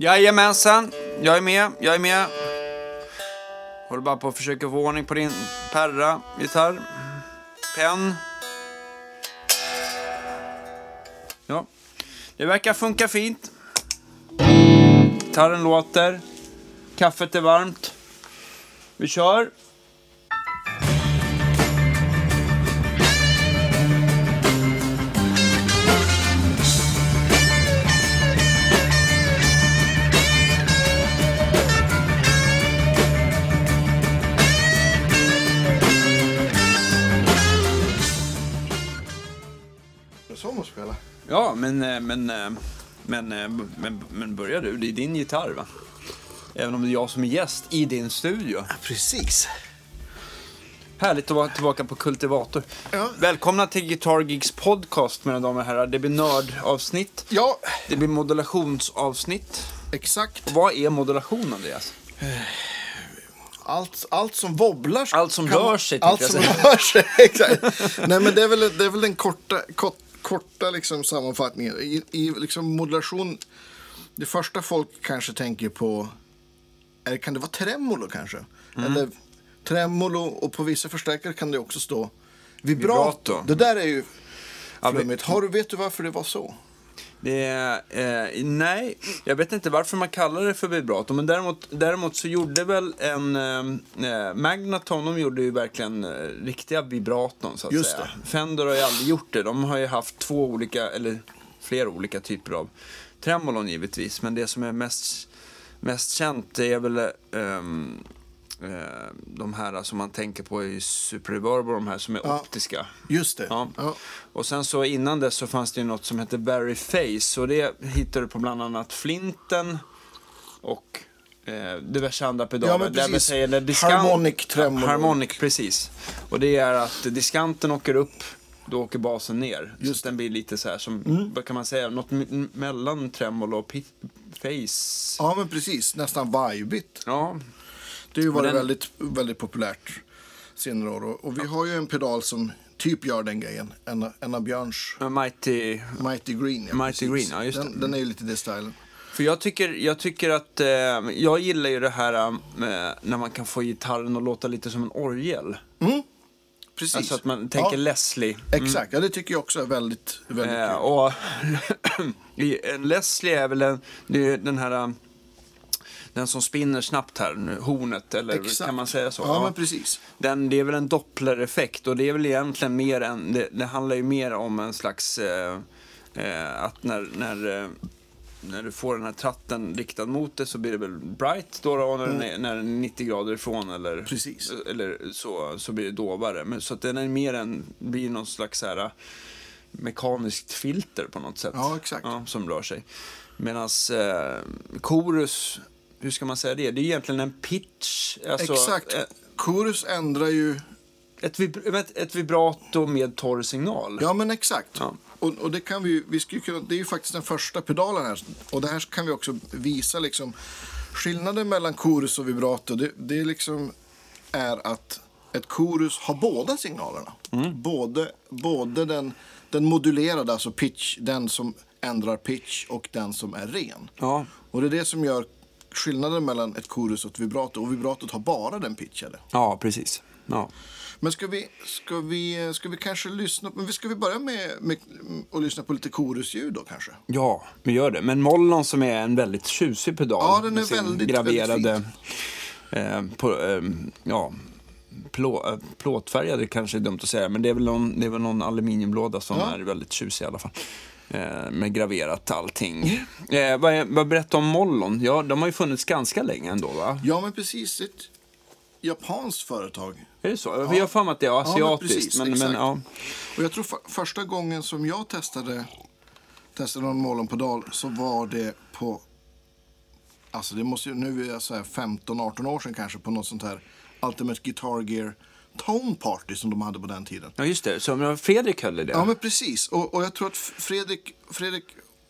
Jajamensan, jag är med, jag är med. Håller bara på att försöka få ordning på din perra, gitarr, penn. Ja, det verkar funka fint. Gitarren låter. Kaffet är varmt. Vi kör. Men, eh, men, eh, men, men börja du. Det är din gitarr, va? Även om det är jag som är gäst i din studio. Precis. Härligt att vara tillbaka på Kultivator. Ja. Välkomna till Guitar Gigs podcast, mina damer och herrar. Det blir nördavsnitt. Ja, Det blir modulationsavsnitt. exakt. Och vad är modulation, Andreas? Allt, allt som wobblar. Allt som kan- rör sig, Allt som rör sig, exakt. Nej, men det är väl, det är väl den korta, kort, korta liksom sammanfattningen. I, I liksom modulation, det första folk kanske tänker på, är, kan det vara tremolo kanske? Mm. Eller tremolo och på vissa förstärkare kan det också stå vibrato. Vibrato. Det där är ju flummigt. Har du, vet du varför det var så? Det är, eh, nej, jag vet inte varför man kallar det för vibrato. Men däremot, däremot så gjorde väl en... Eh, Magnaton, de gjorde ju verkligen eh, riktiga vibraton så att Just säga. Fender har ju aldrig gjort det. De har ju haft två olika, eller flera olika typer av tremolon givetvis. Men det som är mest, mest känt är väl eh, de här som man tänker på i Super Reverb och de här som är Ja. optiska. Just det. Ja. Ja. Och sen så innan det så fanns det ju något som hette Very Face och det hittade du på bland annat Flinten och eh, diverse andra pedaler. Ja, men Där precis. säger när diskant- Harmonic tremolo. Harmonic, precis. Och det är att diskanten åker upp, då åker basen ner. Just Mm. Den blir lite så här som, vad kan man säga, något mellan tremolo och face. ja, men precis. Nästan vibigt. Ja, Det har ju varit den- väldigt, väldigt populärt senare år. Och- Och vi har ju en pedal som typ gör den grejen. En, en av Björns Mighty Mighty Green. Ja, Mighty precis. Green, ja, just den, den är ju lite det stilen. För jag tycker, jag tycker att, eh, jag gillar ju det här eh, när man kan få gitarren att låta lite som en orgel. Precis. Alltså att man tänker ja, Leslie. Exakt, ja, det tycker jag också är väldigt, väldigt Eh, kul. och Leslie är väl en, det är den här, eh, den som spinner snabbt här, nu, hornet, eller Exakt. kan man säga så? Ja, men precis. Den, det är väl en dopplereffekt och det är väl egentligen mer en, det, det handlar ju mer om en slags, eh, eh, att när, när, eh, när du får den här tratten riktad mot dig så blir det väl bright då, då när, den är, när den är 90 grader ifrån eller, Mm. Precis. eller så, så blir det dovare. Men, så att den är mer en, blir någon slags så här, eh, mekaniskt filter på något sätt. Ja, exakt. som rör sig. Medan eh, chorus, hur ska man säga det? Det är egentligen en pitch. Alltså, Exakt. eh, Chorus ändrar ju... ett, vib- ett, ett vibrato med torr signal. Ja, men exakt. Ja. Och, och det kan vi, vi skulle kunna, det är ju faktiskt den första pedalen här. Och det här kan vi också visa liksom skillnaden mellan chorus och vibrato. Det, det liksom är att ett chorus har båda signalerna. Mm. Både, både den, den modulerade, alltså pitch, den som ändrar pitch och den som är ren. Ja. Och det är det som gör skillnaden mellan ett chorus och ett vibrato. Och vibratot har bara den pitchade. Ja, precis. Ja. Men ska vi, ska vi, ska vi kanske lyssna, men ska vi börja med, med att lyssna på lite chorusljud då kanske? ja, vi gör det. Men Mollon som är en väldigt tjusig pedal. Ja, den är med sin väldigt, graverade, eh, på, eh, ja, plå, eh, plåtfärgade kanske är dumt att säga, men det är väl någon, det är väl någon aluminiumlåda som Ja. är väldigt tjusig i alla fall. Eh, med graverat allting. Eh, vad, vad berättar om Mollon? Ja, de har ju funnits ganska länge ändå, va? Ja, men precis. Ett japanskt företag. Är det så? Vi har för mig att det är men asiatiskt. precis, men, men, exakt. ja. Och jag tror för, första gången som jag testade, testade någon Mollonpedal så var det på, alltså det måste nu är jag så här 15-18 år sedan kanske, på något sånt här Ultimate Guitar Gear Tone Party som de hade på den tiden. ja, just det. Men Fredrik höll i det. Ja, men precis. Och, och jag tror att Fredrik, Fredrik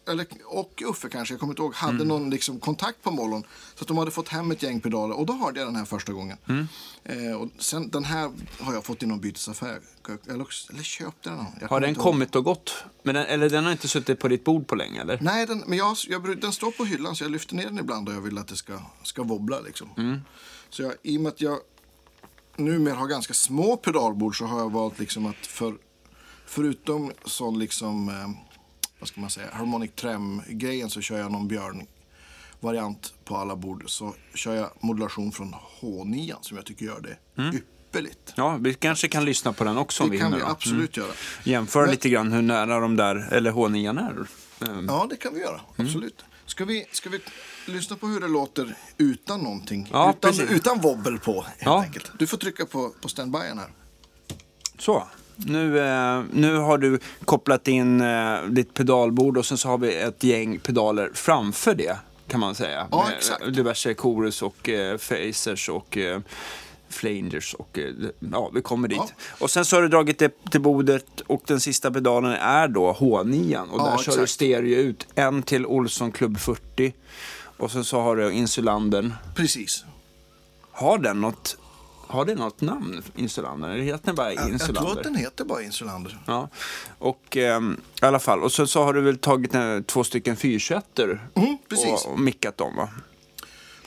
eller, och Uffe kanske, jag kommer inte ihåg, hade Mm. någon liksom, kontakt på Mollon. Så att de hade fått hem ett gäng pedaler och då hörde jag den här första gången. Mm. Eh, och sen, den här har jag fått i någon bytesaffär. Eller, eller köpte den. Jag Har den kommit och gått? Men den, eller den har inte suttit på ditt bord på länge eller? Nej, den, men jag, jag, den står på hyllan så jag lyfter ner den ibland och jag vill att det ska, ska wobbla. Liksom. Mm. Så jag, i och med att jag numera har ganska små pedalbord så har jag valt liksom att för, förutom sån liksom, eh, vad ska man säga, harmonic trem-grejen så kör jag någon björn-variant på alla bord. Så kör jag modulation från H9 som jag tycker gör det ypperligt. Ja, vi kanske kan lyssna på den också om Det vi kan hinner. vi då. absolut göra. Jämför Men- lite grann hur nära de där, eller H9 är. Ehm, Ja, det kan vi göra. Mm. Absolut. Ska vi, ska vi lyssna på hur det låter utan någonting? Ja, utan, precis. utan wobbel på, helt Ja. enkelt. Du får trycka på, på standbyen här. Så, nu, eh, nu har du kopplat in eh, ditt pedalbord och sen så har vi ett gäng pedaler framför det kan man säga. Ja, exakt. Diverse chorus och eh, phasers och eh, flangers och eh, ja, vi kommer dit. Ja. Och sen så har du dragit det till bordet och den sista pedalen är då H9 och Ja, där kör du exakt. stereo ut. En till Olsson Club 40 och sen så har du Insulandern. Precis. Har den något, har det något namn, Insulandern? Eller heter den bara Jag, jag Insulander? tror att den heter bara Insulander. Ja, och ehm, i alla fall. Och så, så har du väl tagit eh, två stycken 421 Mm, precis. och, och mickat dem va?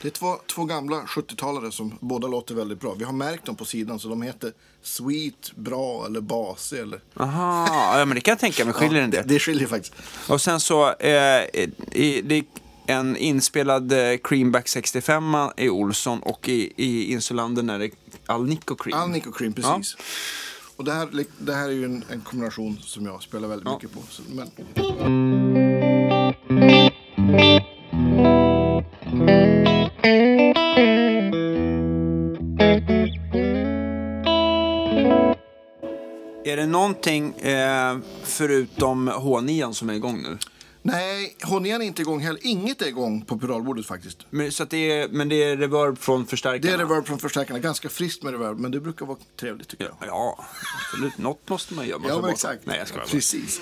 Det är två, två gamla 70-talare som båda låter väldigt bra. Vi har märkt dem på sidan så de heter Sweet, Bra eller Basig. Eller... Aha, ja men det kan jag tänka mig skiljer en del. Det skiljer faktiskt. Och sen så, eh, i, det en inspelad eh, Creamback 65 i Olsson och i, i Insulander är det Alnico Cream. Alnic och Cream, precis. Och det här, det här är ju en, en kombination som jag spelar väldigt Ja. mycket på. Så, men, Är det någonting eh, förutom H9 som är igång nu? Nej, H9 är inte igång heller. Inget är igång på pedalbordet faktiskt. Men, så att det är, men det är reverb från Det förstärkarna? är reverb från förstärkarna. Ganska friskt med reverb, men det brukar vara trevligt tycker jag. Ja, absolut. Något måste man göra. Man Ja, men exakt. Nej, jag ska. Precis.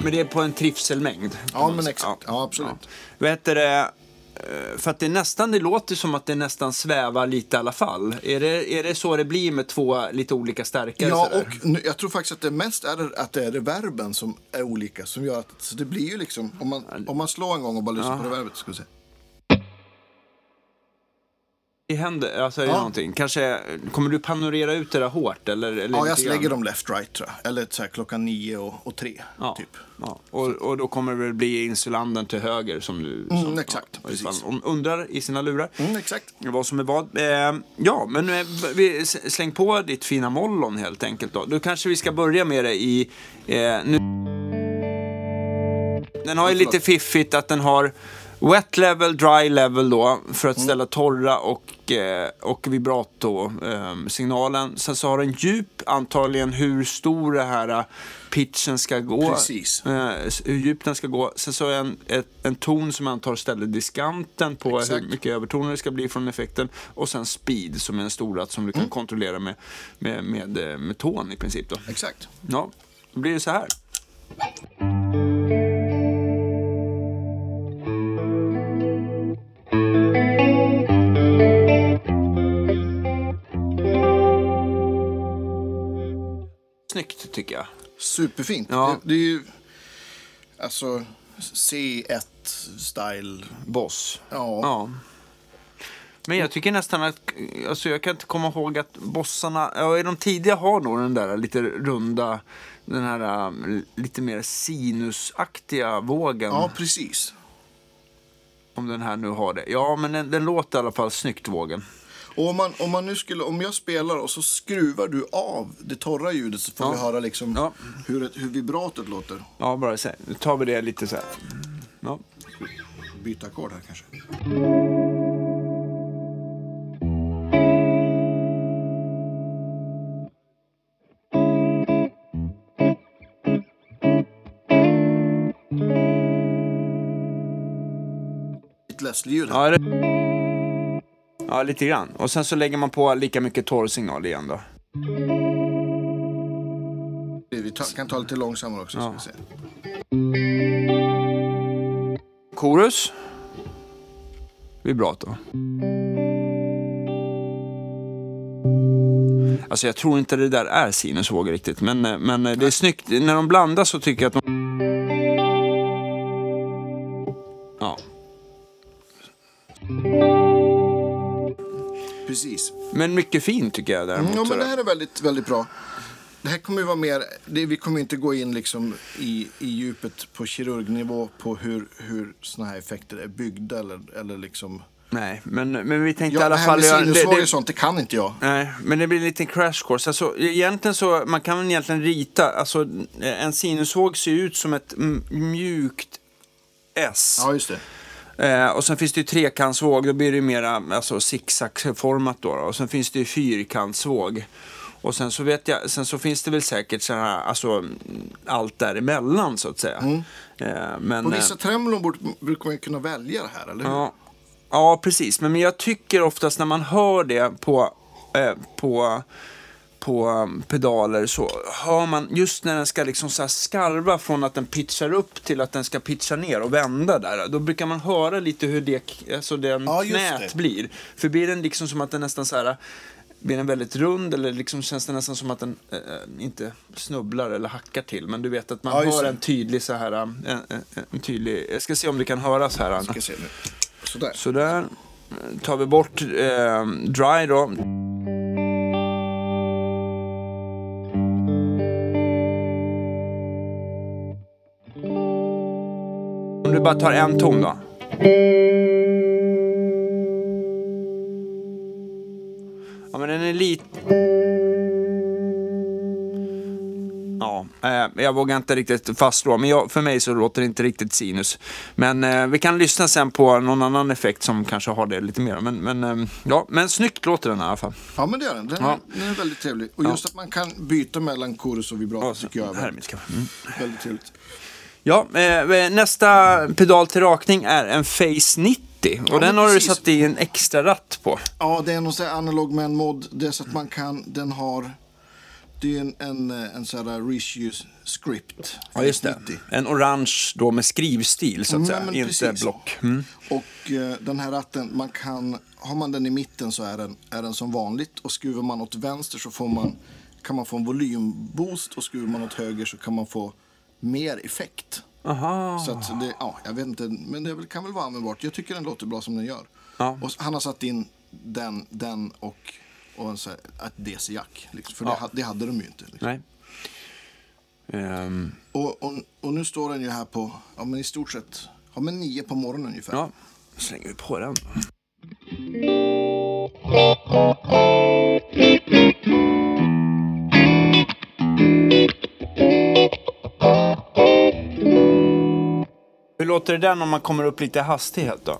Men det är på en trivselmängd. Ja, men exakt. Ja, absolut. Vad heter det? Eh, För att det nästan, det låter som att det nästan svävar lite i alla fall. Är det, är det så det blir med två lite olika stärkare? Ja, sådär? och nu, jag tror faktiskt att det mest är att det är reverben som är olika. Som gör att, så det blir ju liksom, om man, om man slår en gång och bara lyssnar på reverbet. Ska vi se. Det händer, alltså är det Ja. någonting. Kanske, kommer du panorera ut det där hårt? Eller, eller Ja, jag lägger dem left-right tror jag. Eller så här, klockan nio och, och tre, Ja, typ. ja. Och, och då kommer det bli insulanden till höger som du... Som, Mm, exakt, ja, precis. de undrar i sina lurar. Mm, exakt. Vad som är vad. Eh, ja, men eh, vi släng på ditt fina mollon helt enkelt då. Då kanske vi ska börja med det i... Eh, nu. Den har ju lite fiffigt att den har wet level, dry level då för att ställa torra och, eh, och vibrato-signalen. Sen så har den djup, antagligen hur stor det här eh, pitchen ska gå. Precis. Eh, hur djupt den ska gå. Sen så en, ett, en ton som jag antar ställer diskanten på Exakt. hur mycket övertoner det ska bli från effekten. Och sen speed som är en storratt som du kan kontrollera med, med, med, eh, med tån i princip. Då. Exakt. Ja, då blir det så här. Snyggt tycker jag. Superfint. Ja. Det, det är ju alltså C1-style. Boss. Ja. Ja. Men jag tycker nästan att, alltså jag kan inte komma ihåg att bossarna, ja de tidiga har nog den där lite runda, den här um, lite mer sinusaktiga vågen. ja, precis. Om den här nu har det. Ja, men den, den låter i alla fall snyggt vågen. Och om, man, om, man nu skulle, om jag spelar och så skruvar du av det torra ljudet så får Ja. vi höra liksom Ja. hur, hur vibratot låter. Ja, bara så. Nu tar vi det lite så här. Ja. Byta ackord här kanske. Ett Leslie-ljud. här. Ja, det... ja, lite grann. Och sen så lägger man på lika mycket torrsignal igen då. Vi ta, kan ta lite långsammare också. Ska vi se. Chorus. Vibrato. Alltså jag tror inte det där är sinusvåg riktigt, men, eh, men eh, det är snyggt. När de blandas så tycker jag att de... mycket fint tycker jag däremot. Mm, ja, men det här är väldigt, väldigt bra. Det här kommer ju vara mer, det, vi kommer inte gå in liksom i, i djupet på kirurgnivå på hur, hur såna här effekter är byggda eller, eller liksom. Nej, men, men vi tänkte Ja, i alla det här fall... med göra- det- sinusvågor det- och sånt, det kan inte jag. Nej, men det blir en liten crash course. Alltså, egentligen så, man kan egentligen rita, alltså en sinusvåg ser ut som ett mjukt S. Ja, just det. Eh, och sen finns det ju trekantsvåg, då blir det mera alltså, zigzag-format då, då. Och sen finns det ju fyrkantsvåg. Och sen så vet jag, sen så finns det väl säkert så här, alltså mm, allt däremellan så att säga. Eh, men, eh, vissa tremolon borde- brukar man ju kunna välja det här, eller hur? Ja, ja precis. Men, men jag tycker oftast när man hör det på, eh, på, på um, pedaler så hör man just när den ska liksom så skarva från att den pitchar upp till att den ska pitcha ner och vända där. Då brukar man höra lite hur det, alltså den Ja, knät blir. För blir den liksom som att den nästan så här blir den väldigt rund eller liksom känns det nästan som att den eh, inte snubblar eller hackar till. Men du vet att man Ja, hör en tydlig så här, en, en, en tydlig, jag ska se om det kan höras här. Anna. Ska se nu. Sådär. Så där eh, tar vi bort eh, dry då. Om du bara tar en ton då. Ja men den är lite... Ja, eh, jag vågar inte riktigt fastslå, men jag, för mig så låter det inte riktigt sinus. Men eh, vi kan lyssna sen på någon annan effekt som kanske har det lite mer. Men, men, eh, ja, men snyggt låter den i alla fall. Ja, men det gör den. Den, Ja. är, den är väldigt trevlig. Och just att man kan byta mellan chorus och vibrato Ja, tycker jag är väldigt. Mm. väldigt trevligt. Ja, eh, nästa pedal till rakning är en Face 90. Och Ja, den har du precis. satt i en extra ratt på. Ja, det är någon sån här analog man mod. Det är så att man kan, den har, det är en, en, eh, en sån här reissue script. Ja, just det. 90. En orange då med skrivstil så att Mm, säga, inte precis. block. Mm. Och eh, den här ratten, man kan, har man den i mitten så är den, är den som vanligt. Och skruvar man åt vänster så får man, kan man få en volymboost och skruvar man åt höger så kan man få mer effekt. Aha. Så att det, ja, jag vet inte, men det kan väl vara användbart. Jag tycker den låter bra som den gör. Ja. Och han har satt in den, den och, och en så här, ett DC-jack. Liksom, för Ja. det, det hade de ju inte. Liksom. Nej. Ehm, Och, och, och nu står den ju här på, ja men i stort sett, ja men nio på morgonen ungefär. ja, slänger vi på den. Låter det den om man kommer upp lite i hastighet då?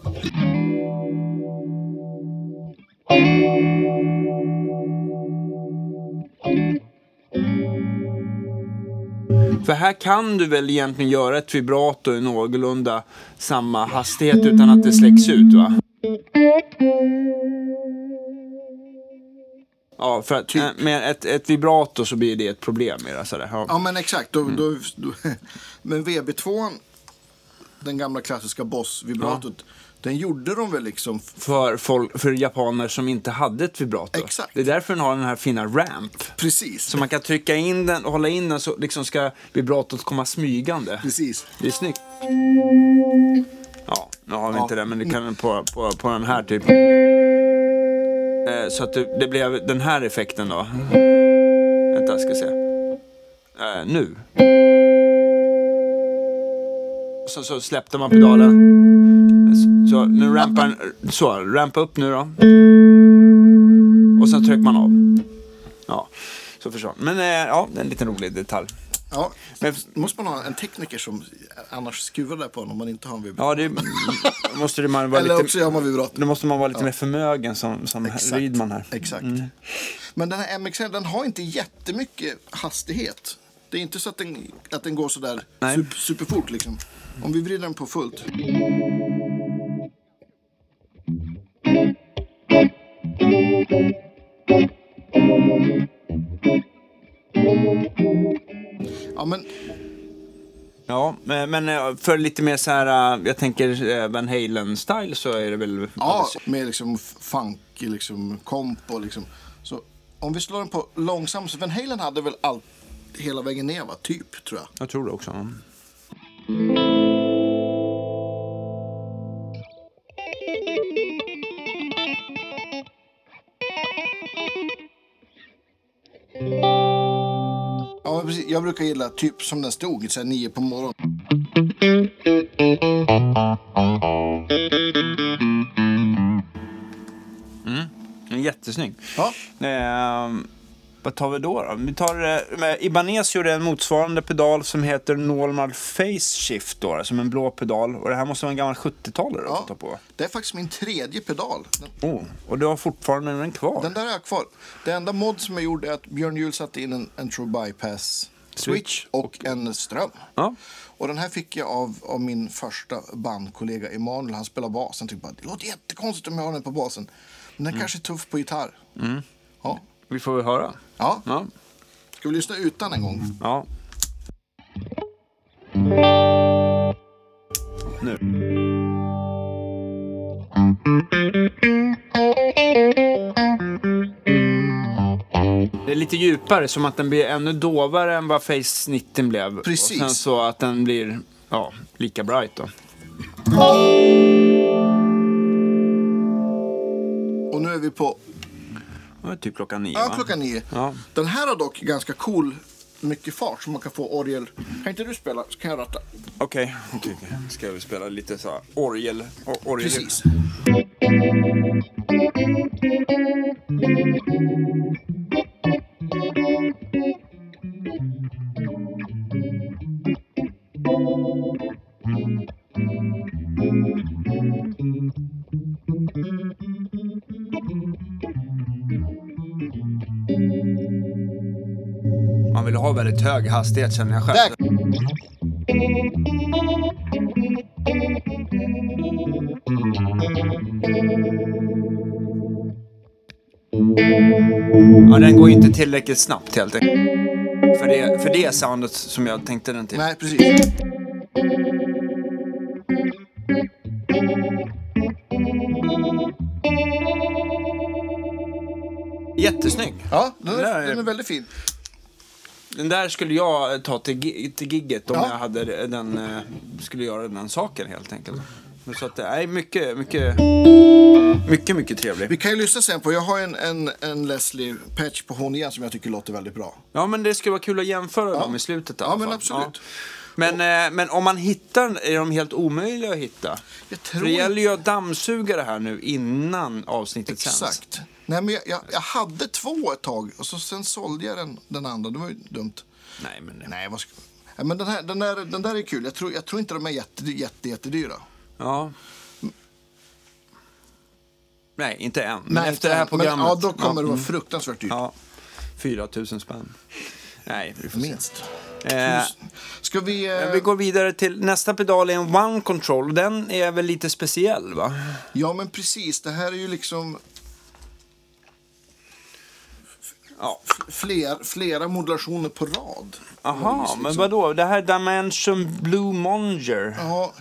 För här kan du väl egentligen göra ett vibrato i någorlunda samma hastighet utan att det släcks ut va? Ja, för att eh, med ett, ett vibrato så blir det ett problem med det. Sådär. Ja. Ja men exakt. Mm. Då, då, då, men VB2, den gamla klassiska Boss-vibratot, den gjorde de väl liksom För, folk, för japaner som inte hade ett vibrato. Exakt. Det är därför den har den här fina ramp. precis. Så man kan trycka in den och hålla in den så liksom ska vibratot komma smygande. Precis. Det är snyggt. Ja, nu har vi Ja. inte det, men det kan på, på, på den här typ. Eh, så att det, det blev den här effekten då. Vänta, jag ska se. Eh, nu. Så, så släppte man pedalen. Så, så nu rampar så, rampa upp nu då. Och sen trycker man av. Ja, så försvann. Men eh, ja, det är en liten rolig detalj. Ja, Men- måste man ha en tekniker som annars skruvar där på om man inte har en vibrato. Ja, det måste det man vara Eller lite... också gör man vibrato. Då måste man vara lite mer förmögen som, som Exakt. Rydman här. Exakt. Mm. Men den här MXR den har inte jättemycket hastighet. Det är inte så att den, att den går sådär Nej. super, superfort liksom. Om vi vrider den på fullt. Ja, men Ja, men eh, för lite mer så här, eh, jag tänker eh, Van Halen-style så är det väl... Ja, med liksom funk, liksom och liksom. Så om vi slår den på långsam, så Van Halen hade väl allt hela vägen ner va? Typ, tror jag. Jag tror det också. Ja, precis. Jag brukar gilla typ som den stod, så här nio på morgonen. En jättesnygg. Ja. Eh, vad tar vi då? då? Vi tar, eh, Ibanez gjorde en motsvarande pedal som heter Normal Face Shift då, som en blå pedal. Och det här måste vara en gammal 70-talare Ja. att ta på. Det är faktiskt min tredje pedal. Den, Oh, och du har fortfarande den kvar? den där är jag kvar. Det enda mod som jag gjorde är att Björn Juhl satte in en, en True Bypass switch och en ström. Ja. Och den här fick jag av, av min första bandkollega Emanuel. Han spelar bas. Han tyckte bara, det låter jättekonstigt om jag har den på basen. Men den kanske är tuff på gitarr. Ja. Vi får väl höra. ja. Ja. Ska vi lyssna utan en gång? ja. Nu. Det är lite djupare, som att den blir ännu dovare än vad Face 90 blev. Precis. Och sen så att den blir ja, lika bright då. Och nu är vi på Var typ klockan nio ja, va? klockan nio. Ja. Den här har dock ganska cool, mycket fart så man kan få orgel. Kan inte du spela så kan jag ratta. Okej, okay. ska vi spela lite så här orgel. or- orgel. Precis. Ha väldigt hög hastighet känner jag själv. Där. Ja, den går inte tillräckligt snabbt helt enkelt. För det, för det soundet som jag tänkte den till. Nej, precis. Jättesnygg. Ja, den är- den är väldigt fin. Den där skulle jag ta till, till gigget om Ja. jag hade den, eh, skulle göra den saken helt enkelt. Så att det är mycket, mycket, mycket, mycket trevlig. Vi kan ju lyssna sen på, jag har en, en, en Leslie Patch på hon igen som jag tycker låter väldigt bra. Ja, men det skulle vara kul att jämföra dem i slutet i Ja, men absolut. Men, eh, men om man hittar är de helt omöjliga att hitta. Jag För tror det gäller ju att dammsuga det här nu innan avsnittet sänds. Exakt. Nej, men jag, jag, jag hade två ett tag och så sen sålde jag den, den andra. Det var ju dumt. Nej, men... Nej, vad ska... Nej, men den, här, den, där, den där är kul. Jag tror, jag tror inte de är jätte, jätte, jättedyra. Ja. Nej, inte än. Men Nej, efter det här men- programmet. Ja, då kommer det vara mm. fruktansvärt dyrt. Ja, 4 000 spänn. Nej, vi får se. Minst. Eh, Ska vi... Eh, men vi går vidare till nästa pedal är en One Control. Den är väl lite speciell va? Ja, men precis. Det här är ju liksom Ja. fler, flera modulationer på rad. Aha, Liksom. men vadå? Det här Dimension Blue Monger. Ja,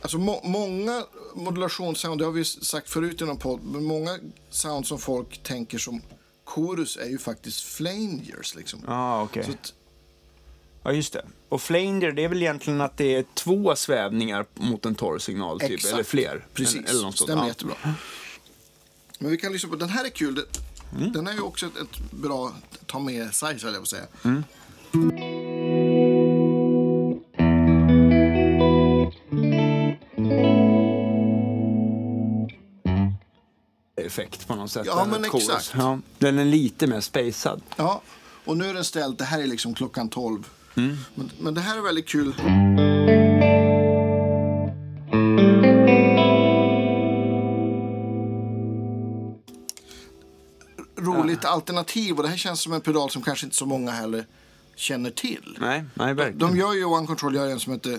alltså må, många modulationssound, det har vi sagt förut i någon podd, men många sound som folk tänker som chorus är ju faktiskt flangers liksom. Så att, Ja, just det. Och flanger, det är väl egentligen att det är två svävningar mot en torrsignal, typ. Exakt. Eller fler. Precis, Eller sånt. stämmer Ja. jättebra. Men vi kan lyssna på, den här är kul. Mm. Den är ju också ett, ett bra ta med sig, höll jag på att säga. Mm. Effekt på något sätt. Ja, än men exakt. Ja, den är lite mer spacad. Ja, och nu är den ställd, det här är liksom klockan 12. Mm. Men, men det här är väldigt kul. Alternativ och det här känns som en pedal som kanske inte så många heller känner till. Nej, nej verkligen. De gör ju One Control gör en som heter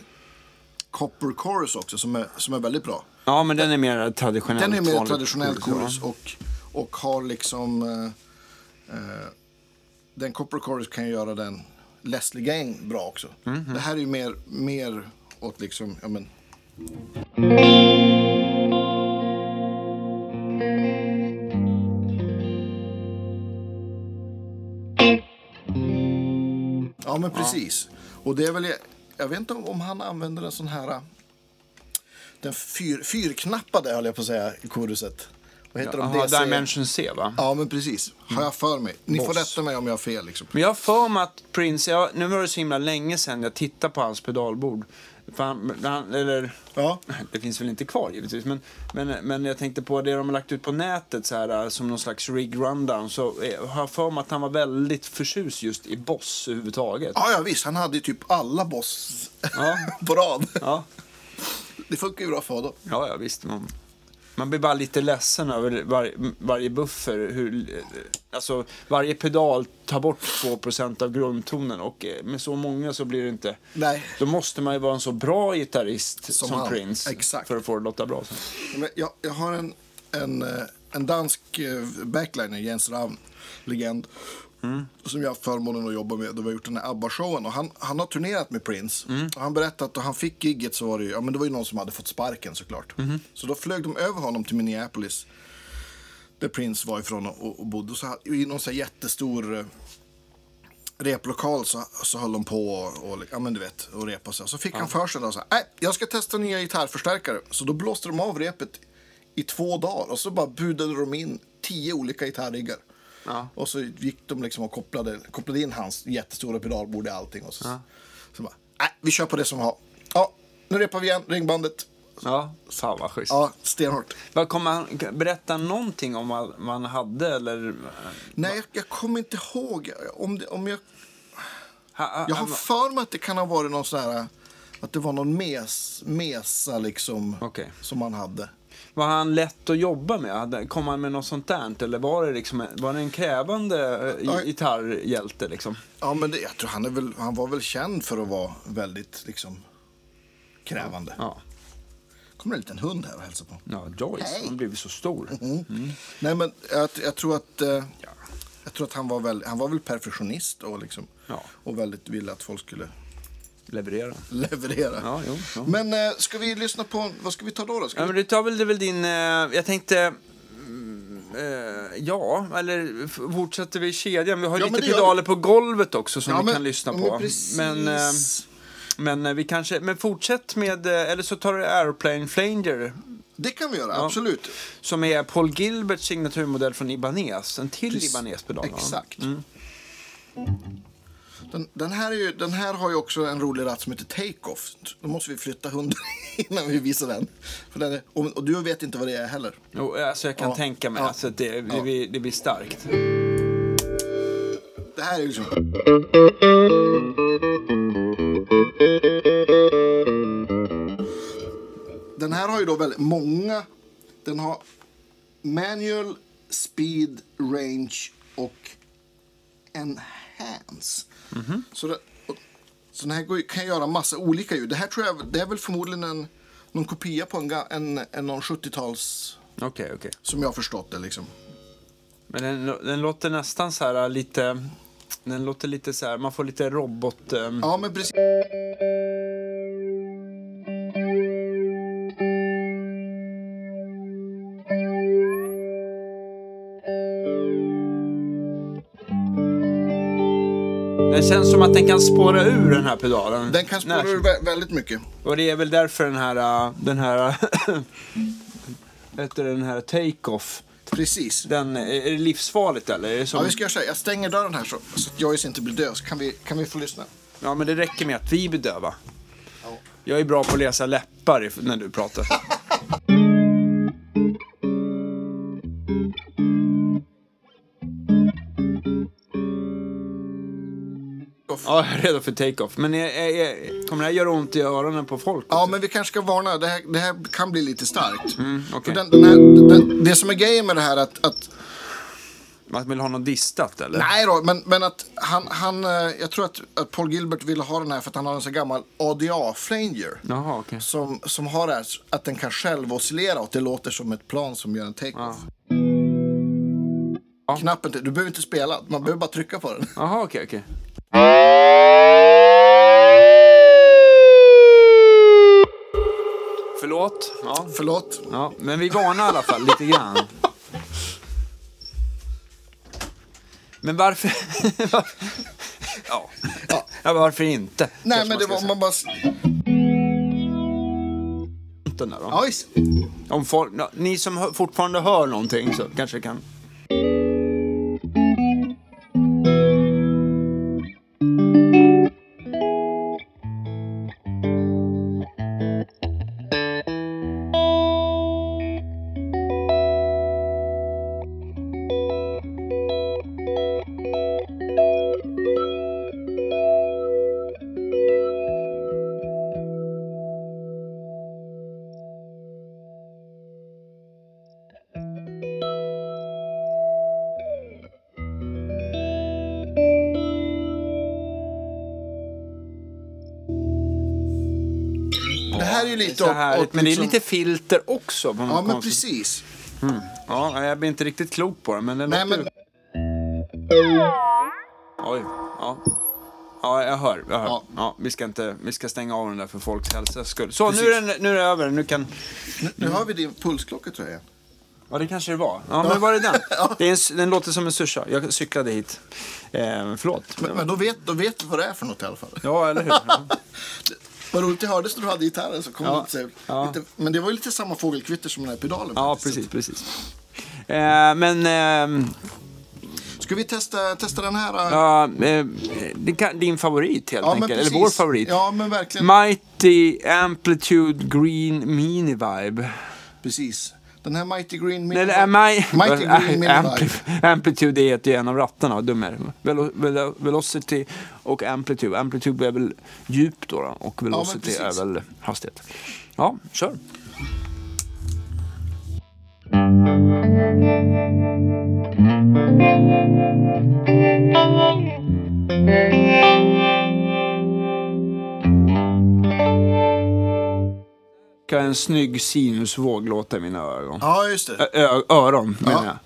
Copper Chorus också som är, som är väldigt bra. Ja, men den är mer traditionellt. Den är mer traditionell chorus och, och har liksom... Eh, eh, den Copper Chorus kan ju göra den Leslie Gang bra också. Det här är ju mer, mer åt liksom, ja men... Ja men precis. Och det är väl, jag vet inte om, han använder en sån här, den fyr, fyrknappade höll jag på att säga i koruset. Vad heter de? Jaha, DC? Dimension C va? Ja, men precis. Har jag för mig. Ni får Boss. rätta mig om jag har fel. Liksom. Men jag har för mig att Prince, jag, nu var det så himla länge sedan jag tittade på hans pedalbord. För han, han, eller, Ja. det finns väl inte kvar givetvis, men, men, men jag tänkte på det de har lagt ut på nätet så här, som någon slags rig rundown. Så eh, har jag för mig att han var väldigt förtjust just i Boss överhuvudtaget. Ja, ja, visst. Han hade ju typ alla boss Ja. på rad. Ja, Det funkar ju bra för honom. ja, ja visst. Man, man blir bara lite ledsen över var, varje buffer. Hur, alltså, varje pedal tar bort 2% av grundtonen och eh, med så många så blir det inte... Nej. Då måste man ju vara en så bra gitarrist som, Som. Prince Exakt. för att få det låta bra. Jag, jag har en, en, eh, en dansk eh, backliner, Jens Ravn, legend. Som jag har förmånen att jobba med. Då vi har gjort den här ABBA-showen. Och han, han har turnerat med Prince. Och han berättade att då han fick gigget så var det ju, ja men det var ju någon som hade fått sparken såklart. Så då flög de över honom till Minneapolis. Där Prince var ifrån och, och bodde. Och så, I någon så här jättestor eh, replokal så, så höll de på och, och, ja, men du vet, och repa sig. Så fick han för sig då så här, nej, jag ska testa nya gitarrförstärkare. Så då blåste de av repet i två dagar och så bara budade de in tio olika gitarriggar. Ja. Och så gick de liksom och kopplade, kopplade in hans jättestora pedalbord i allting. Och så, så bara, nej, vi kör på det som vi har. Ja, nu repar vi igen, ringbandet. Ja, fan vad schysst. Ja, stenhårt. Vad Kommer han berätta någonting om vad man hade eller? Nej, jag, jag kommer inte ihåg om, det, om jag Ha, Jag har ha, för mig att det kan ha varit någon sån här... Att det var någon mes, mesa liksom Okej. som han hade. Var han lätt att jobba med? Hade- Kom han med något sånt där? Eller var det, liksom, var det en krävande eh, Ja. gitarrhjälte? Liksom? Ja, men det, jag tror han, är väl, han var väl känd för att vara väldigt liksom krävande. Ja. kommer en liten hund här och hälsar på. ja, Joyce, Hej. han har blivit så stor. Nej, men jag, jag tror att... Eh, jag tror att han var, väl, han var väl perfektionist och, liksom, Ja. och väldigt ville att folk skulle Leverera. leverera. Ja, jo, jo. Men eh, ska vi lyssna på... Vad ska vi ta då? då? Ska Ja, vi, men du tar väl, det väl din... Eh, jag tänkte... mm, eh, ja, eller fortsätter vi i kedjan? Vi har Ja, lite det gör pedaler på golvet också som Ja, vi men- kan lyssna ja, på. men men, eh, men eh, vi kanske... Men fortsätt med... Eller så tar du Aeroplane Flanger det kan vi göra, absolut. som är Paul Gilberts signaturmodell från Ibanez. En till. Ibanez-pedal. Exakt. Den, den, här är ju, den här har ju också en rolig ratt som heter Take-Off. Då måste vi flytta hunden innan vi visar den. Den är, och, och du vet inte vad det är heller. Jo, alltså jag kan Ja. tänka mig Ja. alltså, det, det, Ja. blir, det blir starkt. Det här är ju liksom... Den här har ju då väldigt många... Den har manual, speed, range och enhance. Så, det, och, så den här går, kan göra massa olika ljud. Det här tror jag det är väl förmodligen en, någon kopia på en, en, en någon 70-tals... Okej, okej. Som jag har förstått det liksom. Men den, den låter nästan så här lite... Den låter lite så här, man får lite robot... ehm, Ja, men precis. Det känns som att den kan spåra ur den här pedalen. Den kan spåra ur vä- väldigt mycket. Och det är väl därför den här... äh, Den här... heter den här take-off. Precis. Den, är det livsfarligt eller? Är det som, Ja, vi ska göra så här. Jag stänger dörren här så, så att Joyce inte blir död. Så kan vi, kan vi få lyssna. ja, men det räcker med att vi blir döva. Jag är bra på att läsa läppar när du pratar. Ja, jag är redo för take-off. Men är, är, är, kommer det här göra ont i öronen på folk? Ja, men vi kanske ska varna. Det här, det här kan bli lite starkt. Mm. För den, den här, den, det som är grejen med det här att... att Man vill ha något distat eller? nej då, men, men att han... han eh, jag tror att, att Paul Gilbert ville ha den här för att han har en så gammal ADA-flanger. Jaha, okej. Som, som har det här att den kan själv oscillera och det låter som ett plan som gör en take-off. Ja. Knappen, till- du behöver inte spela, man behöver bara trycka på den. Jaha, okej, okej. Förlåt. Ja. Förlåt. Ja, men vi varnar i alla fall lite grann. Men varför... ja. ja, varför inte? Nej, men det var säga. man bara... Den där då. Ja. Om folk, ni som fortfarande hör någonting så kanske kan... lite Så härligt, åt men det är liksom- lite filter också. Ja, men konstigt- precis. Ja, jag blir inte riktigt klok på det, men det Nej, men... Oj, ja. Ja, jag hör. Jag hör. Ja. Ja. vi, ska inte, vi ska stänga av den där för folks hälsas skull. Så, nu är, det, nu är det över. Nu kan... Nu, nu hör vi din pulsklocka tror jag. Ja, det kanske det var. Ja, men var det den? det är en, den låter som en susha. Jag cyklade hit. Eh, förlåt. Men, men då, vet, då vet du vad det är för något i alla fall. Ja, eller hur? Vad roligt det hördes när du hade gitarren. Så kom Ja, lite, ja. lite, men det var ju lite samma fågelkvitter som den här pedalen. Ja, faktiskt. precis, precis. Eh, men... ehm, Ska vi testa, testa den här? äh? ja, eh, din favorit helt Ja, enkelt. Eller vår favorit. Ja, men verkligen. Mighty Amplitude Green Mini Vibe. precis. Den här Mighty Green Mini Nej, är my... Mighty Green Mini Ampli-. Amplitude ju en av rattarna, vad dum är. Velo velo Velocity och Amplitude. Amplitude är väl djup då, då och Velocity är precis. väl hastighet. Ja, kör. Kan en snygg sinusvåg låta i mina ögon. Ja, just det. Ö- öron menar Ja. jag.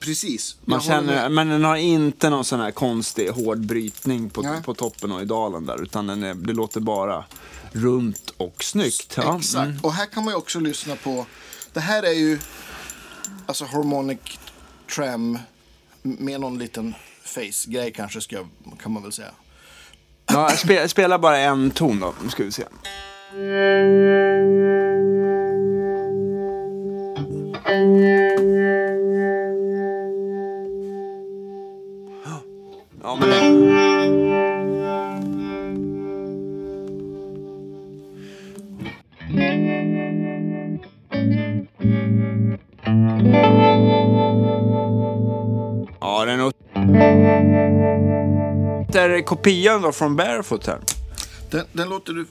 Precis. Man känner, men den har inte någon sån här konstig hård brytning på, Nej. på toppen och i dalen där. Utan den är, det låter bara runt och snyggt. Ja. Exakt. Mm. Och här kan man ju också lyssna på... Det här är ju alltså harmonic tram med någon liten face-grej kanske ska, kan man väl säga. Ja, spe, spela bara en ton då, ska vi se. Ja, men det... Ja, den är... Det är kopian då från Barefoot här. Den, den låter du...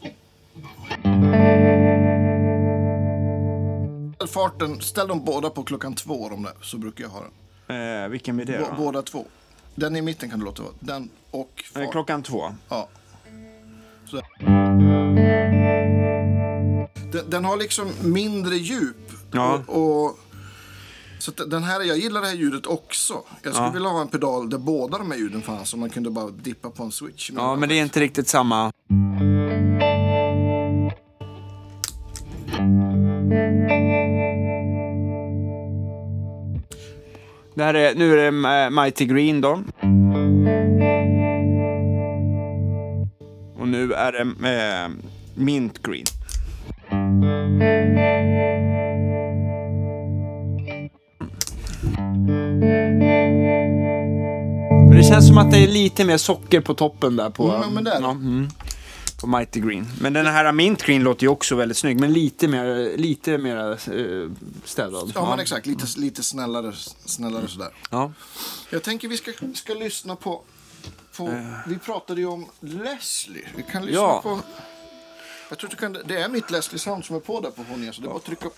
Farten, ställ dem båda på klockan två de där, så brukar jag ha den. Eh, vilken blir det Bå, då? båda två. Den i mitten kan du låta vara. Den och Eh, fart. klockan två. Ja. Så. Den, den har liksom mindre djup. Ja. Och, och, så den här, jag gillar det här ljudet också. Jag skulle Ja. vilja ha en pedal där båda de här ljuden fanns. Så man kunde bara dippa på en switch. Ja, men det är inte riktigt samma. Det här är, nu är det eh, Mighty Green då. Och nu är det eh, Mint Green. Men det känns som att det är lite mer socker på toppen där på, Mm, men det är det. ja, mm, på Mighty Green. Men den här Mint Green låter ju också väldigt snygg, men lite mer, lite mer eh, städad. Ja, men exakt. Lite, lite snällare, snällare sådär. Ja. Jag tänker vi ska, ska lyssna på... på Vi pratade ju om Leslie. Vi kan lyssna Ja. på... Jag tror du kan, det är mitt Leslie Sound som är på där på Honja. Så det är bara att trycka...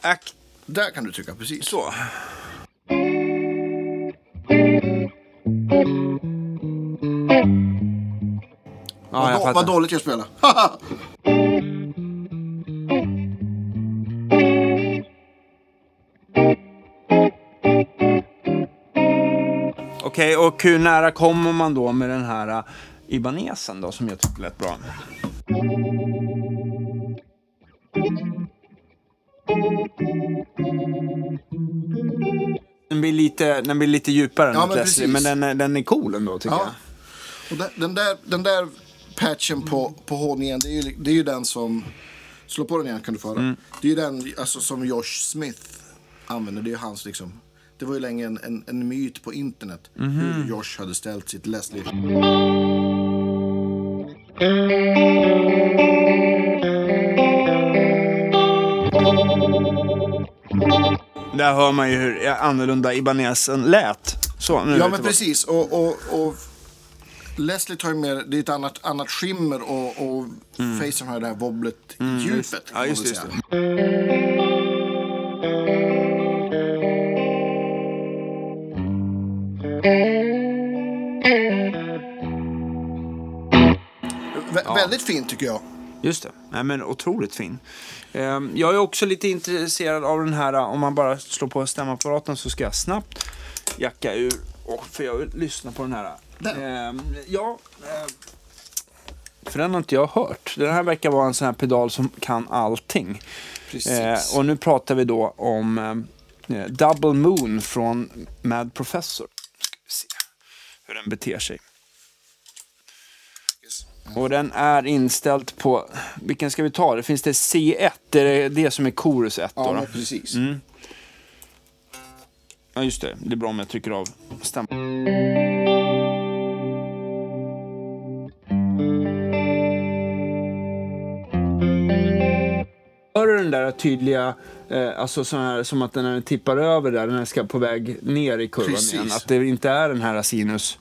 Ack. Där kan du trycka, precis. Så. Ja, vad, jag vad fattar. dåligt jag spelar. Okej, och hur nära kommer man då med den här uh, Ibanesen då, som jag tycker lät bra? Den blir lite, den blir lite djupare än Ja, men Leslie, men den, är- den är cool ändå tycker Ja. Och den, den, där, den där patchen på, på hårdningen, det är, ju, det är ju den som... Slå på den igen kan du få höra. Mm. Det är ju den alltså, som Josh Smith använder. Det är ju hans liksom... Det var ju länge en, en, en myt på internet Mhm. hur Josh hade ställt sitt Leslie. Där hör man ju hur annorlunda Ibanesen lät. Så, nu Ja men precis. Och, och, och Leslie tar ju mer, det är ett annat, annat skimmer och, och Facern har det här wobblet djupet. kan Mm. Ja, just, just. Vä- Väldigt fint tycker jag. Just det. Nej, men otroligt fin. Ehm, Jag är också lite intresserad av den här, om man bara slår på stämapparaten så ska jag snabbt jacka ur, och, för jag vill lyssna på den här. Den? Ehm, ja, ehm, för den har inte jag hört. Den här verkar vara en sån här pedal som kan allting. Precis. Eh, och nu pratar vi då om eh, Double Moon från Mad Professor. Ska vi se hur den beter sig. Och den är inställd på, vilken ska vi ta? Det finns det C1, det är det som är Chorus 1 då. Ja, då. precis. Ja just det, det är bra om jag trycker av stäm. Den där tydliga, eh, alltså sån här, som att den tippar över där, den ska på väg ner i kurvan Precis. igen. Att det inte är den här sinus.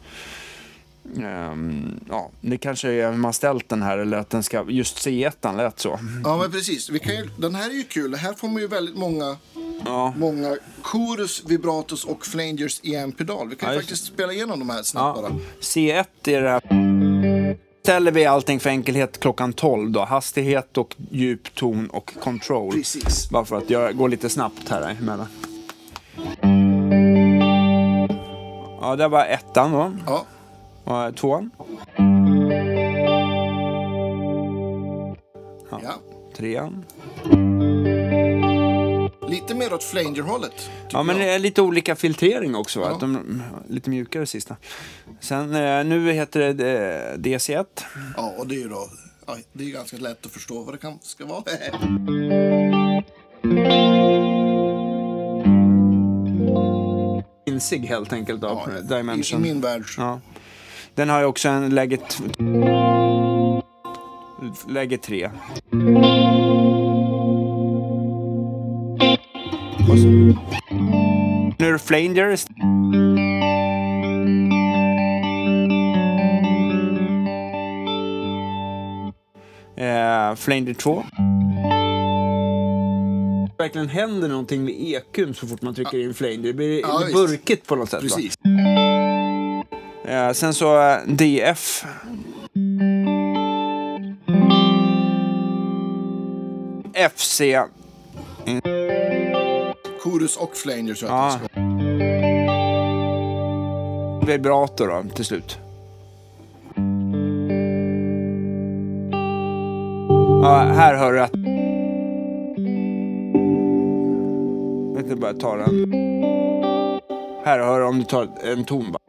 Ehm, ja, det kanske är hur man ställt den här eller att den ska, just C1 lät så. Ja, men precis. Vi kan ju, den här är ju kul. Här får man ju väldigt många, Ja. många chorus, vibratos och flangers i en pedal. Vi kan ju Ja, just faktiskt spela igenom de här snabbt bara. C1 är det här. Ställer vi allting för enkelhet klockan 12 då. Hastighet och djup, ton och control. Precis. Bara för att jag går lite snabbt här emellan. Ja, det var ettan då. Ja, Och tvåan. ja. Trean. Lite mer åt flanger-hållet. Ja, men det är lite olika filtrering också. Va? Ja. De, lite mjukare sista. Sen eh, nu heter det eh, DC1. ja, och det är ju då... Ja, det är ganska lätt att förstå vad det kan, ska vara. Insig helt enkelt av Ja, i, I Dimension. min värld. Ja. Den har ju också en läge... Läge 3. Nu är det Flanger. Eh, Flanger 2. Verkligen händer någonting med EQn så fort man trycker in Flanger. Det blir Ja, det burkigt på något sätt. Va? Precis. Eh, sen så eh, DF. FC. Chorus och flanger så att Ja. det ska. Då, till slut. Ja, här hör du att... Jag ska bara ta den. Här hör du om du tar en ton bara.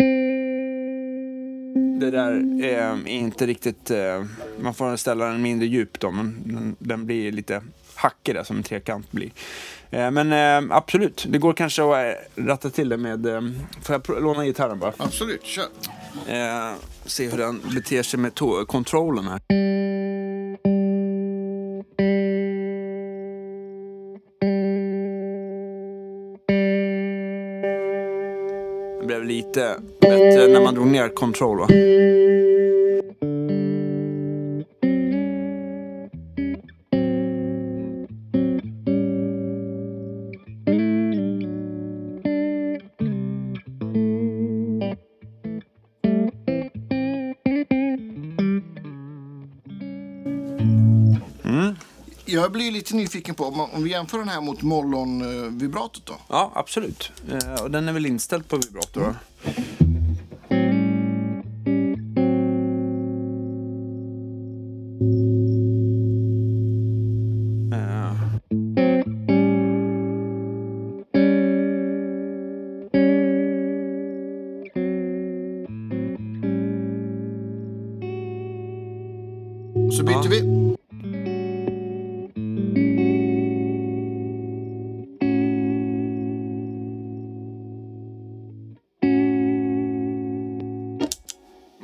Det där är inte riktigt... eh, Man får ställa den mindre djup då, men den blir lite hackig där som en trekant blir. Eh, Men eh, absolut, det går kanske att eh, ratta till det med... Får jag låna gitarren bara? Absolut, kör. Se hur den beter sig med kontrollen här. Det blev lite bättre när man drog ner kontroll va? Blir lite nyfiken på, om, vi jämför den här mot mollon-vibratot då. Ja, absolut. Eh, och den är väl inställd på vibrator va?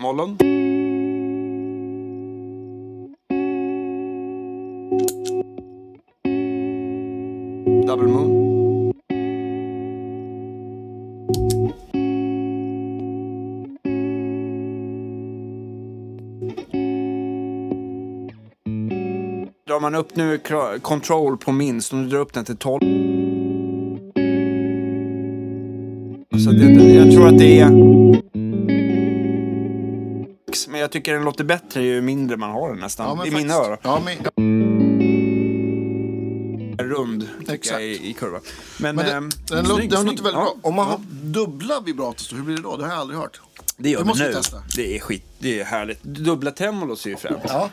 Mollon. Double Moon? Drar man upp nu kontroll på minst, om du drar upp den till 12. Så det, jag tror att det är... Jag tycker den låter bättre ju mindre man har den nästan. I mina öron. Ja, men, ja, Rund, Exakt. jag, i, i kurvan. Men, men det, den, låter, den låter väldigt Ja, bra. Om man ja. har dubbla vibratos, hur blir det då? Det har jag aldrig hört. Det gör Det vi nu. testa. Det är skit, det är härligt. Dubbla tremolos är ju fränt. Ja.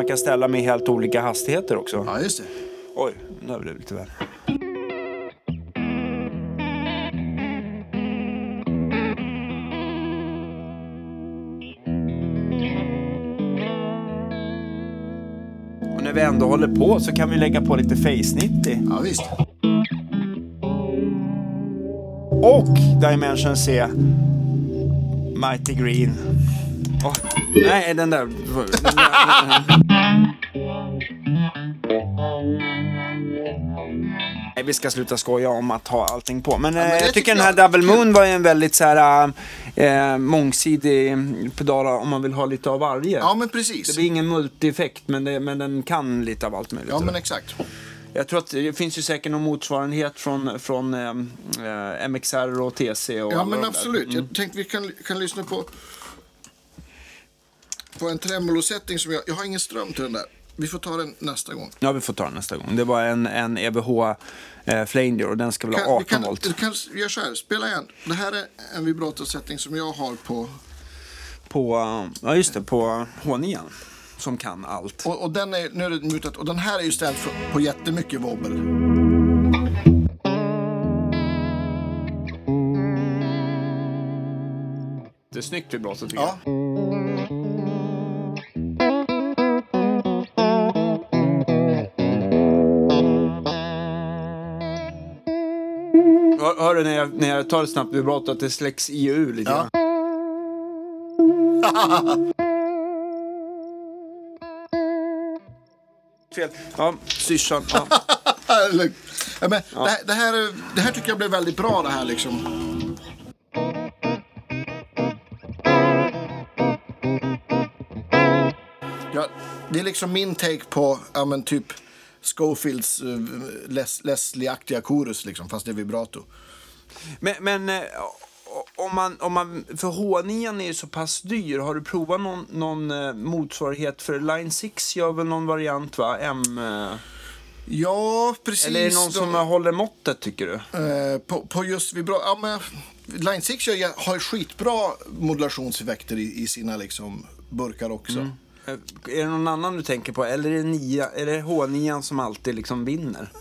Man kan ställa med helt olika hastigheter också. ja, just det. Oj, nu blev det lite väl. Och när vi ändå håller på så kan vi lägga på lite Face 90. Ja, visst. Och Dimension C. Mighty Green. Åh, nej, den där... Den där nej, vi ska sluta skoja om att ha allting på. Men, eh, men det jag tycker tycker den här Double Moon var ju en väldigt så här, eh, mångsidig pedal om man vill ha lite av varje. Ja, men Det precis. blir ingen multi-effekt, men, det, men den kan lite av allt möjligt. Ja, men exakt. Jag tror att det finns ju säkert någon motsvarighet från, från eh, eh, MXR och TC. Och Ja, men absolut. Jag tänkte vi kan, kan lyssna på, på en tremolosättning som jag... Jag har ingen ström till den där. Vi får ta den nästa gång. Ja, vi får ta den nästa gång. Det var en, en EBH eh, Flanger och den ska väl ha Kan, 18 vi kan, volt. du kan göra så här, spela igen. Det här är en vibratosättning som jag har på... På, eh, ja just det, på H9. Som kan allt. Och, och den är, nu är det mutat, och den här är ju ställd för, på jättemycket wobbel. Det är snyggt vibrato tycker Ja. jag. Hör, hör du när jag, när jag tar ett snabbt vibrato att det släcks i och ur lite grann? Fel. Ja, syrsan. Ja. Ja, men det, här, det, här, är- det här tycker jag blev väldigt bra det här liksom. Ja, det är liksom min take på ja, men typ Schofields uh, Les, Leslie-aktiga chorus liksom, fast det är vibrato. Men, men eh, om man, om man, för H9 är ju så pass dyr. Har du provat någon, någon eh, motsvarighet? För Line 6 gör väl någon variant va? M... eh, Ja, precis. Eller är det någon som De- håller måttet tycker du? Eh, på, på just vibrato. Ja, men Line 6 gör, har skitbra modulationseffekter i, i sina liksom, burkar också. Eh, Är det någon annan du tänker på? Eller är det, nia, är det H9 som alltid liksom vinner?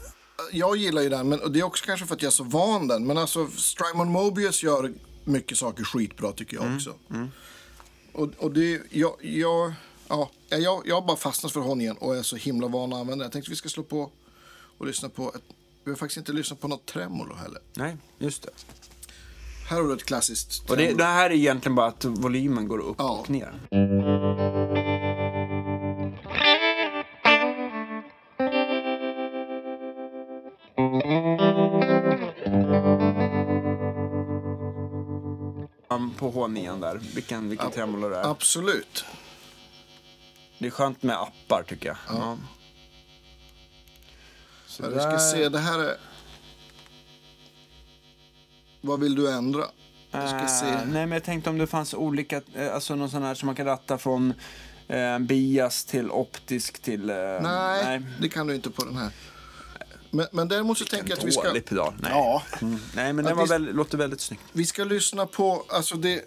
Jag gillar ju den, men det är också kanske för att jag är så van den. Men alltså, Strymon Mobius gör mycket saker skitbra tycker jag också. Och, och det, jag, jag, ja, jag, jag har bara fastnat för honom igen och är så himla van att använda den. Jag tänkte vi ska slå på och lyssna på ett, vi har faktiskt inte lyssnat på något tremolo heller. Nej, just det. Här har du ett klassiskt Och det, tremolo. det här är egentligen bara att volymen går upp Ja. och ner. På H9 där, vilken, vilken tremolo det är. Absolut. Det är skönt med appar tycker jag. Ja. Så vi ska där- se, det här är... Vad vill du ändra? Vi ska se. nej, men jag tänkte om det fanns olika, eh, alltså någon sån här som man kan ratta från eh, bias till optisk till... Eh, Nej, det kan du inte på den här. Men, men däremot så tänker jag att vi ska... Dålig pedal. Nej. Ja, Mm. Nej, men den var vi- väl, låter väldigt snyggt. vi ska lyssna på... Alltså det,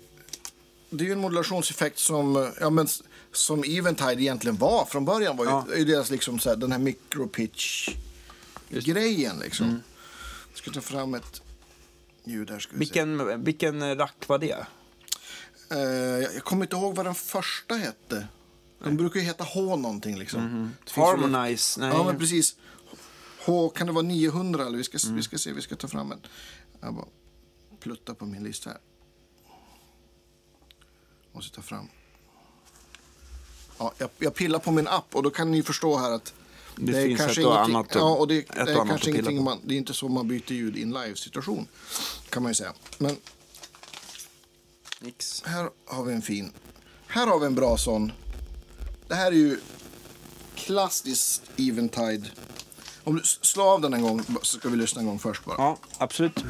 det är ju en modulationseffekt som, ja, men, som Eventide egentligen var från början. var Ja. ju deras liksom så här, den här micropitch-grejen. Liksom. Mm. Jag ska ta fram ett ljud här. Ska vi se. Vilken, vilken rack var det? Eh, jag jag kommer inte ihåg vad den första hette. De brukar ju heta H någonting liksom. Finns väl- Harmonize? Nej. Ja, men precis. H, kan det vara 900 eller? Vi ska, vi ska se, vi ska ta fram en. Jag bara plutta på min lista här. Måste ta fram. Ja, jag, jag pillar på min app och då kan ni förstå här att Det finns ett och annat ja, och det, ett det är kanske ingenting man, det är inte så man byter ljud i en live-situation. Kan man ju säga. Men Nix. här har vi en fin. Här har vi en bra sån. Det här är ju klassiskt Eventide. Om du slår av den en gång så ska vi lyssna en gång först bara. Ja, absolut.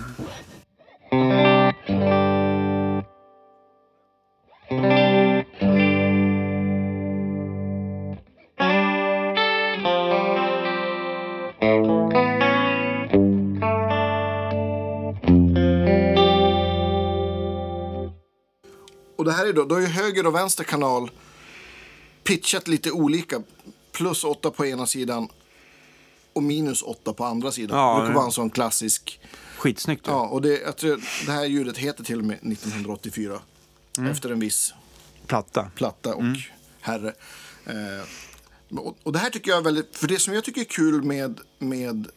Och det här är då, då är höger och vänster kanal pitchat lite olika. Plus 8 på ena sidan och minus 8 på andra sidan. Ja, det brukar ja. vara en sån klassisk. Skitsnyggt. Ja, och det, jag tror, det här ljudet heter till och med 1984. Mm. Efter en viss Platta. platta och herre. Eh, och, och det här tycker jag är väldigt, för det som jag tycker är kul med, med,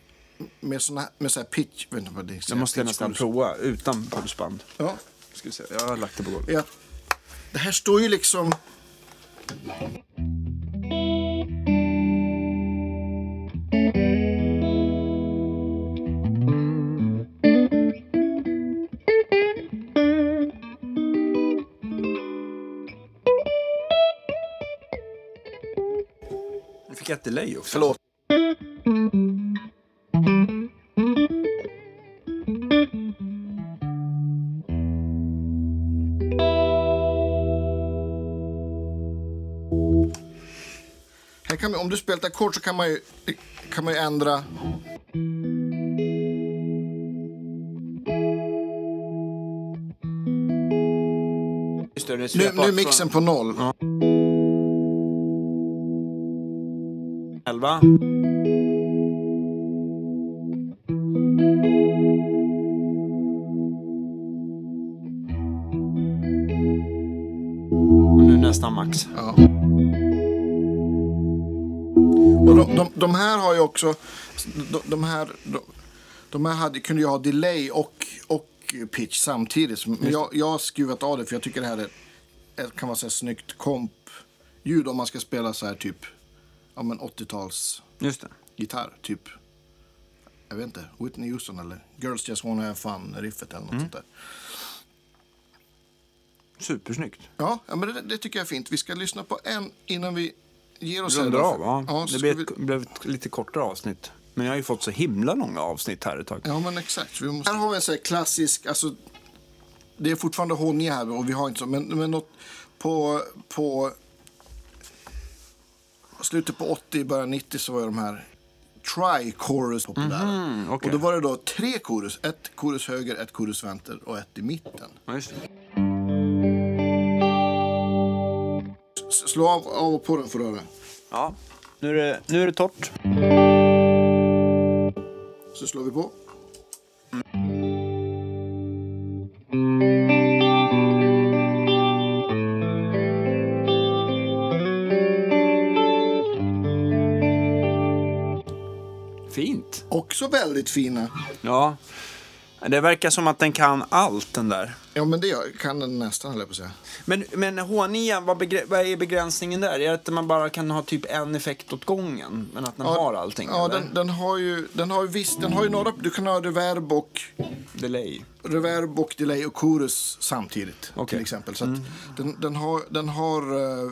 med såna här, med så här pitch, vet inte vad det är, Det måste jag nästan prova utan pulsband. Ja, Ska vi se. Jag har lagt det på golvet. att det här står ju liksom... ett delay också. Förlåt. Här kan man, om du spelar ett ackord så kan man ju, kan man ju ändra. Nu, nu är mixen på noll. 11. Och nu nästan max. Ja. Och de, de, de här har ju också, de, de här, de, de här hade, kunde ju ha delay och, och pitch samtidigt. Men jag, jag har skruvat av det för jag tycker det här är, kan vara så här snyggt komp-ljud om man ska spela så här typ, ja men 80-tals Just det. gitarr, typ. Jag vet inte, Whitney Houston eller Girls Just Wanna Have Fun-riffet eller något sånt där. Supersnyggt. Ja, ja men det, det tycker jag är fint. Vi ska lyssna på en innan vi ger oss Rundar här. av, ja. ja, det blev ska ett, blev ett lite kortare avsnitt. Men jag har ju fått så himla långa avsnitt här ett tag. ja, men exakt. Vi måste... Här har vi en sån här klassisk, alltså, det är fortfarande H9 här och vi har inte så, men, men något på, på slutet på 80, början 90 så var ju de här tri-chorus populära. Mhm, okej. Och då var det då tre chorus, ett chorus höger, ett chorus vänster och ett i mitten. Ja, Slå av, av och på den får du höra. Ja. Nu är det, nu är det torrt. Så slår vi på. Fint. Också väldigt fina. Ja. Det verkar som att den kan allt den där. Ja, men det gör- kan den nästan, höll jag på att säga. Men, men H9, vad, begre- vad är begränsningen där? Är det att man bara kan ha typ en effekt åt gången? Men att den har allting? Ja, eller? den, den har ju, den har ju visst, den har ju några, du kan ha reverb och, Delay. reverb och delay och chorus samtidigt. Okej. Till exempel. Så att den, den har, den har, eh,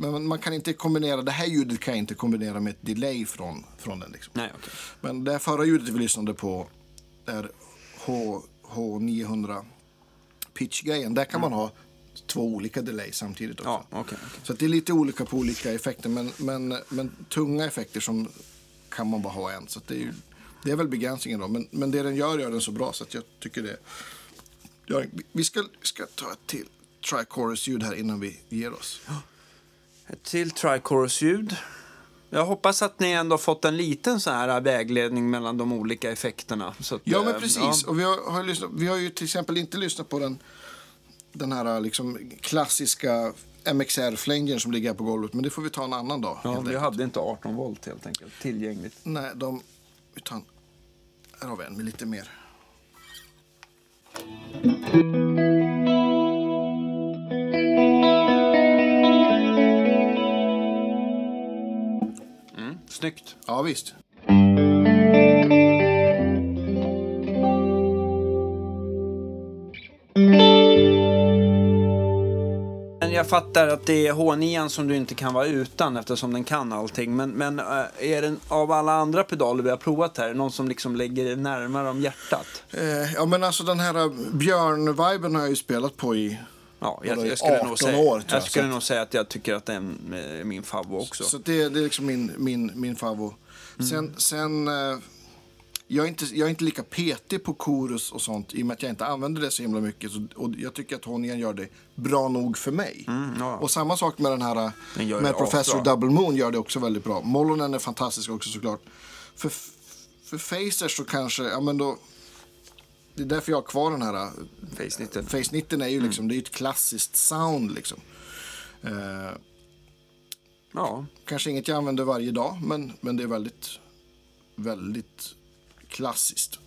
men man kan inte kombinera, det här ljudet kan jag inte kombinera med ett delay från, från den. Liksom. Nej, okej. Men det här förra ljudet vi lyssnade på, är H, H900 pitch-grejen, där kan man ha två olika delay samtidigt också. Ja, okej. okej. Så det är lite olika på olika effekter, men, men, men tunga effekter som kan man bara ha en. Så det, är ju, det är väl begränsningen då, men, men det den gör gör den så bra så att jag tycker det. Ja, vi ska, ska ta ett till tri-chorus-ljud här innan vi ger oss. Ett till trichorus-ljud. Jag hoppas att ni ändå fått en liten så här vägledning mellan de olika effekterna. Att, Ja, men eh, precis. Och vi har, har lyssnat, vi har ju till exempel inte lyssnat på den, den här liksom klassiska MXR-flängen som ligger här på golvet, men det får vi ta en annan dag. Ja, vi enkelt. hade inte 18 volt helt enkelt tillgängligt. Nej, de... En, här har vi en med lite mer. Snyggt. Ja, visst. Men jag fattar att det är H9 som du inte kan vara utan eftersom den kan allting. Men, men äh, är den av alla andra pedaler vi har provat här, någon som liksom lägger närmare om hjärtat? Eh, ja, men alltså den här eh, björn-viben har jag ju spelat på i... Ja, jag, jag skulle, 18 nog säga, år, jag skulle nog säga att jag tycker att den är min favorit också. Så det, det är liksom min, min, min favorit. Sen, sen eh, jag, är inte, jag är inte lika petig på korus och sånt i och med att jag inte använder det så himla mycket. Så, och jag tycker att Honjan gör det bra nog för mig. ja. Och samma sak med den här eh, Den med Professor asbra. Double Moon gör det också väldigt bra. Mollonen är fantastisk också såklart. För, för Facers så kanske, ja men då. Det är därför jag har kvar den här Face 90. Face 90 är ju liksom, det är ett klassiskt sound liksom. Eh, Ja, Kanske inget jag använder varje dag, men, men det är väldigt, väldigt klassiskt.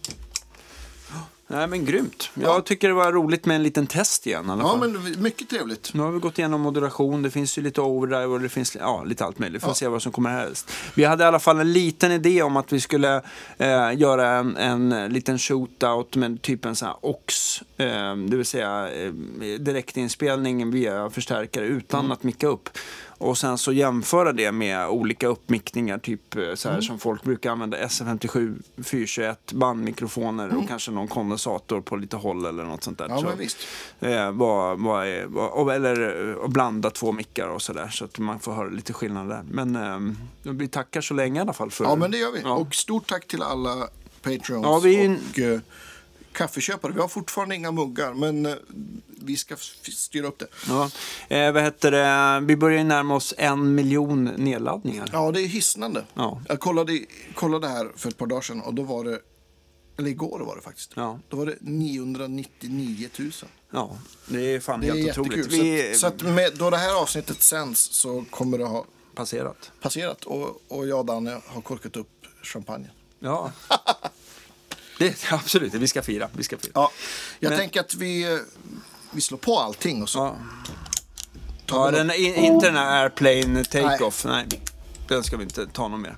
Nej men grymt. Jag tycker det var roligt med en liten test igen i alla Ja, fall. men mycket trevligt. Nu har vi gått igenom moderation, det finns ju lite overdrive och det finns ja, lite allt möjligt. Vi får Ja. se vad som kommer härnäst. Vi hade i alla fall en liten idé om att vi skulle eh, göra en, en liten shootout med typ en sån här OX. Eh, det vill säga eh, direktinspelning via förstärkare utan att micka upp. Och sen så jämföra det med olika uppmickningar, typ eh, så här som folk brukar använda SF57, 421, bandmikrofoner och kanske någon kondensator på lite håll eller något sånt där. Ja, Så- men visst. Eh, vad, vad är, vad, eller och blanda två mickar och sådär så att man får höra lite skillnad där. Men eh, vi tackar så länge i alla fall. För, Ja, men det gör vi. Ja. Och stort tack till alla Patreons Ja, vi och eh, kaffeköpare. Vi har fortfarande inga muggar, men eh, vi ska styra upp det. Ja. Eh, vad heter det? Vi börjar närma oss en miljon nedladdningar. Ja, det är hisnande. Ja. Jag kollade, kollade här för ett par dagar sedan och då var det, eller igår var det faktiskt. Ja. Då var det 999 000. Ja, det är fan Det är helt jättekul. otroligt. Vi Så, att, så att med, då det här avsnittet sänds så kommer det ha passerat. passerat och, och jag och Danne har korkat upp champagne. Ja. det, absolut, vi ska fira. Vi ska fira. Ja, jag Men- tänker att vi, vi slår på allting och så Ja. Ja, den, in, inte den här airplane take-off. Nej. Den ska vi inte ta någon mer.